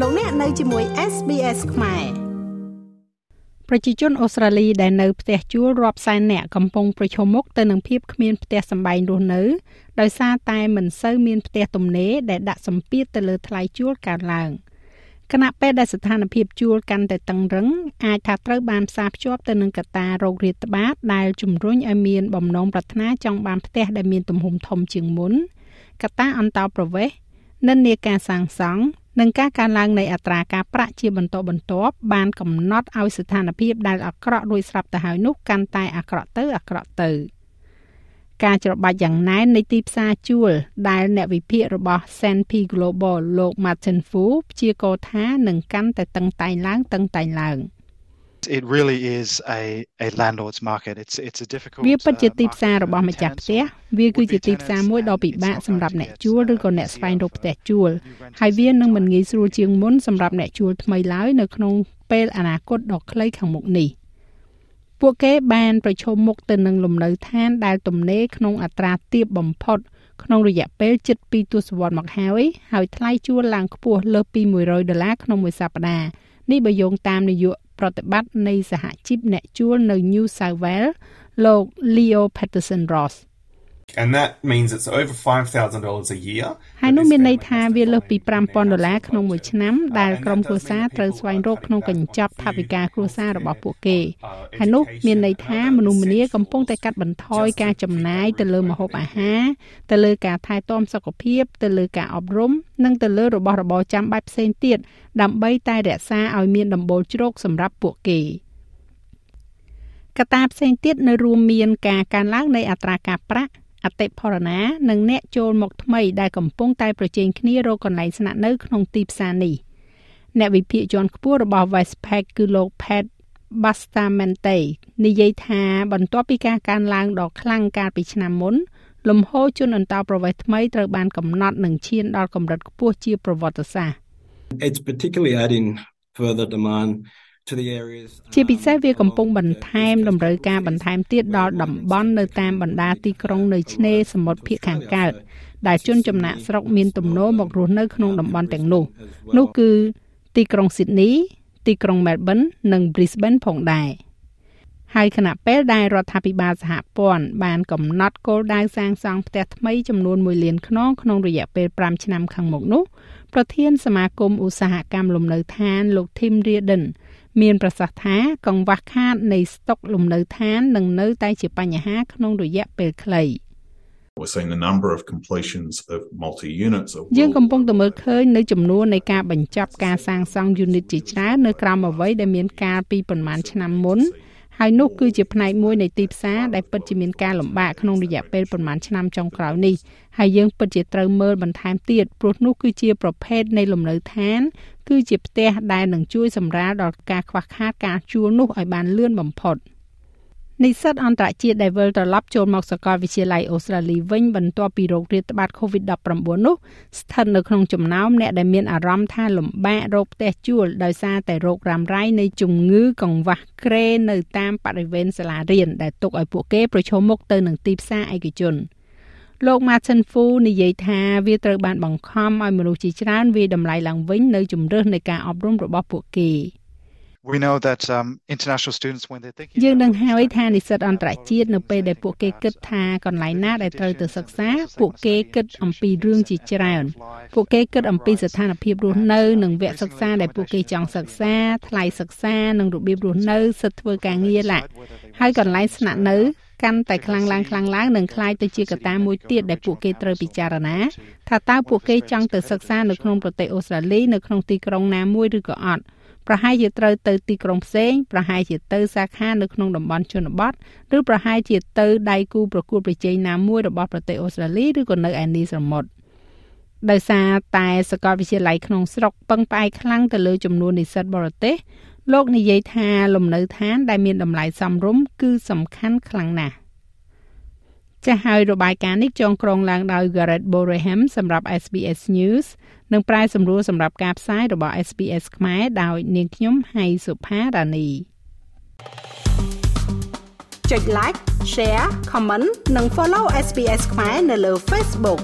លោកអ្នកនៅជាមួយ SBS ខ្មែរប្រជាជនអូស្ត្រាលីដែលនៅផ្ទះជួលរាប់សែននាក់កំពុងប្រឈមមុខទៅនឹងភាពគ្មានផ្ទះសម្បែងរស់នៅដោយសារតែមិនសូវមានផ្ទះទំនេរដែលដាក់សម្ពាធទៅលើថ្លៃជួលកើនឡើងគណៈពេលដែលស្ថានភាពជួលកាន់តែតឹងរឹងអាចថាត្រូវបានផ្សារភ្ជាប់ទៅនឹងកត្តារោគរាតត្បាតដែលជំរុញឲ្យមានបំណងប្រាថ្នាចង់បានផ្ទះដែលមានទំហំធំជាងមុនកត្តាអន្តោប្រវេសន៍និន្នាការសាងសង់ និងការកើនឡើងនៃអត្រាការប្រាក់ជាបន្តបន្ទាប់បានកំណត់ឲ្យស្ថានភាពដែលអាក្រក់រួចស្រាប់ទៅហើយនោះកាន់តែអាក្រក់ទៅអាក្រក់ទៅការច្របាច់យ៉ាងណែននៃទីផ្សារជួលដែលអ្នកវិភាគរបស់ S&P Global លោក Martin Fu ព្យាករថានឹងកាន់តែតឹងតែងឡើងតឹងតែងឡើង។ it really is a a landlord's market it's it's a difficult វាពិតជាទីផ្សាររបស់ម្ចាស់ផ្ទះវាគឺជាទីផ្សារមួយដ៏ពិបាកសម្រាប់អ្នកជួលឬក៏អ្នកស្វែងរកផ្ទះជួលហើយវានឹងមិនងាយស្រួលជាងមុនសម្រាប់អ្នកជួលថ្មីឡើយនៅក្នុងពេលអនាគតដ៏ខ្លីខាងមុខនេះពួកគេបានប្រឈមមុខទៅនឹងលំនៅឋានដែលទំនេរក្នុងអត្រាទាបបំផុតក្នុងរយៈពេលជិត2ទសវត្សរ៍មកហើយហើយថ្លៃជួលឡើងខ្ពស់លើសពី100ដុល្លារក្នុងមួយសប្តាហ៍នេះបើយោងតាមនាយក ប្រតិបត្តិនៃសហជីពអ្នកជួលនៅ New South Wales លោក Leo Patterson Ross and that means it's over $5000 a year ហើយនោះមានន័យថាវាលើសពី5000ដុល្លារក្នុងមួយឆ្នាំដែលក្រុមគ្រួសារត្រូវស្វែងរកក្នុងកញ្ចប់ថវិកាគ្រួសាររបស់ពួកគេហើយនោះមានន័យថាមនុស្សម្នាកំពុងតែកាត់បន្ថយការចំណាយទៅលើម្ហូបអាហារទៅលើការថែទាំសុខភាពទៅលើការអប់រំនិងទៅលើរបស់របរចាំបាច់ផ្សេងទៀតដើម្បីតែរក្សាឲ្យមានដំបូលជ្រកសម្រាប់ពួកគេកត្តាផ្សេងទៀតនៅរួមមានការកើនឡើងនៃអត្រាការប្រាក់ អតិផរណានិងអ្នកចូលមកថ្មីដែលកំពុងតែប្រជែងគ្នារកកន្លែងស្នាក់នៅក្នុងទីផ្សារនេះអ្នកវិភាគជាន់ខ្ពស់របស់ Westpac គឺលោក Pat Bastamente និយាយថាបន្ទាប់ពីការកើនឡើងដ៏ខ្លាំងកាលពីឆ្នាំមុនលំហូរជនអន្តោប្រវេសន៍ថ្មីត្រូវបានកំណត់នឹងឈានដល់កម្រិតខ្ពស់ជាប្រវត្តិសាស្ត្រ It's particularly adding further demand ជាពិសេសវាកំពុងបន្ថែមតម្រូវការបន្ថែមទៀតដល់តំបន់នៅតាមបណ្ដាទីក្រុងនៅឆ្នេរសមុទ្រភាគខាងកើតដែលជនចំណាក់ស្រុកមានទំនោរមករស់នៅក្នុងតំបន់ទាំងនោះនោះគឺទីក្រុងស៊ីដនីទីក្រុងមែលប៊ននិង Brisbane ផងដែរហើយគណៈពេលដែលរដ្ឋាភិបាលសហព័ន្ធបានកំណត់គោលដៅសាងសង់ផ្ទះថ្មីចំនួន1លានខ្នងក្នុងរយៈពេល5ឆ្នាំខាងមុខនោះប្រធានសមាគមឧស្សាហកម្មលំនៅឋានលោក Tim Reardon មានប្រសាសន៍ថាកង្វះខាតនៃស្តុកលំនៅឋាននឹងនៅតែជាបញ្ហាក្នុងរយៈពេលខ្លី We're seeing the number of completions of multi-units យើងកំពុងតែមើលឃើញនៅចំនួននៃការបញ្ចប់ការសាងសង់ unit ជាច្រើននៅក្រោមអ្វីដែលមានកាលពីប្រមាណឆ្នាំមុន ហើយនោះគឺជាផ្នែកមួយនៃទីផ្សារដែលពិតជាមានការលំបាកក្នុងរយៈពេលប្រមាណឆ្នាំចុងក្រោយនេះហើយយើងពិតជាត្រូវមើលបន្ថែមទៀតព្រោះនោះគឺជាប្រភេទនៃលំនៅឋាន គឺជាផ្ទះដែលនឹងជួយសម្រាលដល់ការខ្វះខាតការជួលនោះឲ្យបានលឿនបំផុត និស្សិតអន្តរជាតិដែលវិលត្រឡប់ចូលមកសាកលវិទ្យាល័យអូស្ត្រាលីវិញបន្ទាប់ពីរោគរាតត្បាត COVID-19 នោះស្ថិតនៅក្នុងចំណោមអ្នកដែលមានអារម្មណ៍ថាលំបាករកផ្ទះជួលដោយសារតែរោគរ៉ាំរ៉ៃនៃជំងឺកង្វះក្រេនៅតាមបរិវេណសាលារៀនដែលទុកឲ្យពួកគេប្រឈមមុខទៅនឹងទីផ្សារឯកជន។លោក Martin Fu និយាយថាវាត្រូវបានបង្ខំឲ្យមនុស្សជាច្រើនវាតម្លៃឡើងវិញនៅជំរើសនៃការអប់រំរបស់ពួកគេ We know that um international students when they think យើងនឹងហើយថានិស្សិតអន្តរជាតិនៅពេលដែលពួកគេគិតថាកន្លែងណាដែលត្រូវទៅសិក្សាពួកគេគិតអំពីរឿងជាច្រើនពួកគេគិតអំពីស្ថានភាពរស់នៅនិងវគ្គសិក្សាដែលពួកគេចង់សិក្សាថ្លៃសិក្សានិងរបៀបរស់នៅសិទ្ធិធ្វើការងារឡាហើយកន្លែងស្នាក់នៅកាន់តែខ្លាំងឡើងខ្លាំងឡើងនឹងคล้ายទៅជាកត្តាមួយទៀតដែលពួកគេត្រូវពិចារណាថាតើពួកគេចង់ទៅសិក្សានៅក្នុងប្រទេសអូស្ត្រាលីនៅក្នុងទីក្រុងណាមួយឬក៏អត់ ប្រហែលជាត្រូវទៅទីក្រុងផ្សេងប្រហែលជាទៅសាខានៅក្នុងតំបន់ជនបទឬប្រហែលជាទៅដៃគូប្រកួតប្រជែងណាមួយរបស់ប្រទេសអូស្ត្រាលីឬក៏នៅឯនីសមុទ្រដោយសារតែសាកលវិទ្យាល័យក្នុងស្រុកពឹងផ្អែកខ្លាំងទៅលើចំនួននិស្សិតបរទេសលោកនិយាយថាលំនៅឋានដែលមានតម្លៃសមរម្យគឺសំខាន់ខ្លាំងណាស់ ចាស់ហើយរបាយការណ៍នេះចងក្រងឡើងដោយ Garrett Boreham សម្រាប់ SBS News និងប្រាយសម្រួលសម្រាប់ការផ្សាយរបស់ SBS ខ្មែរដោយនាងខ្ញុំហៃសុផារ៉ានីចុច like share comment និង follow SBS ខ្មែរនៅលើ Facebook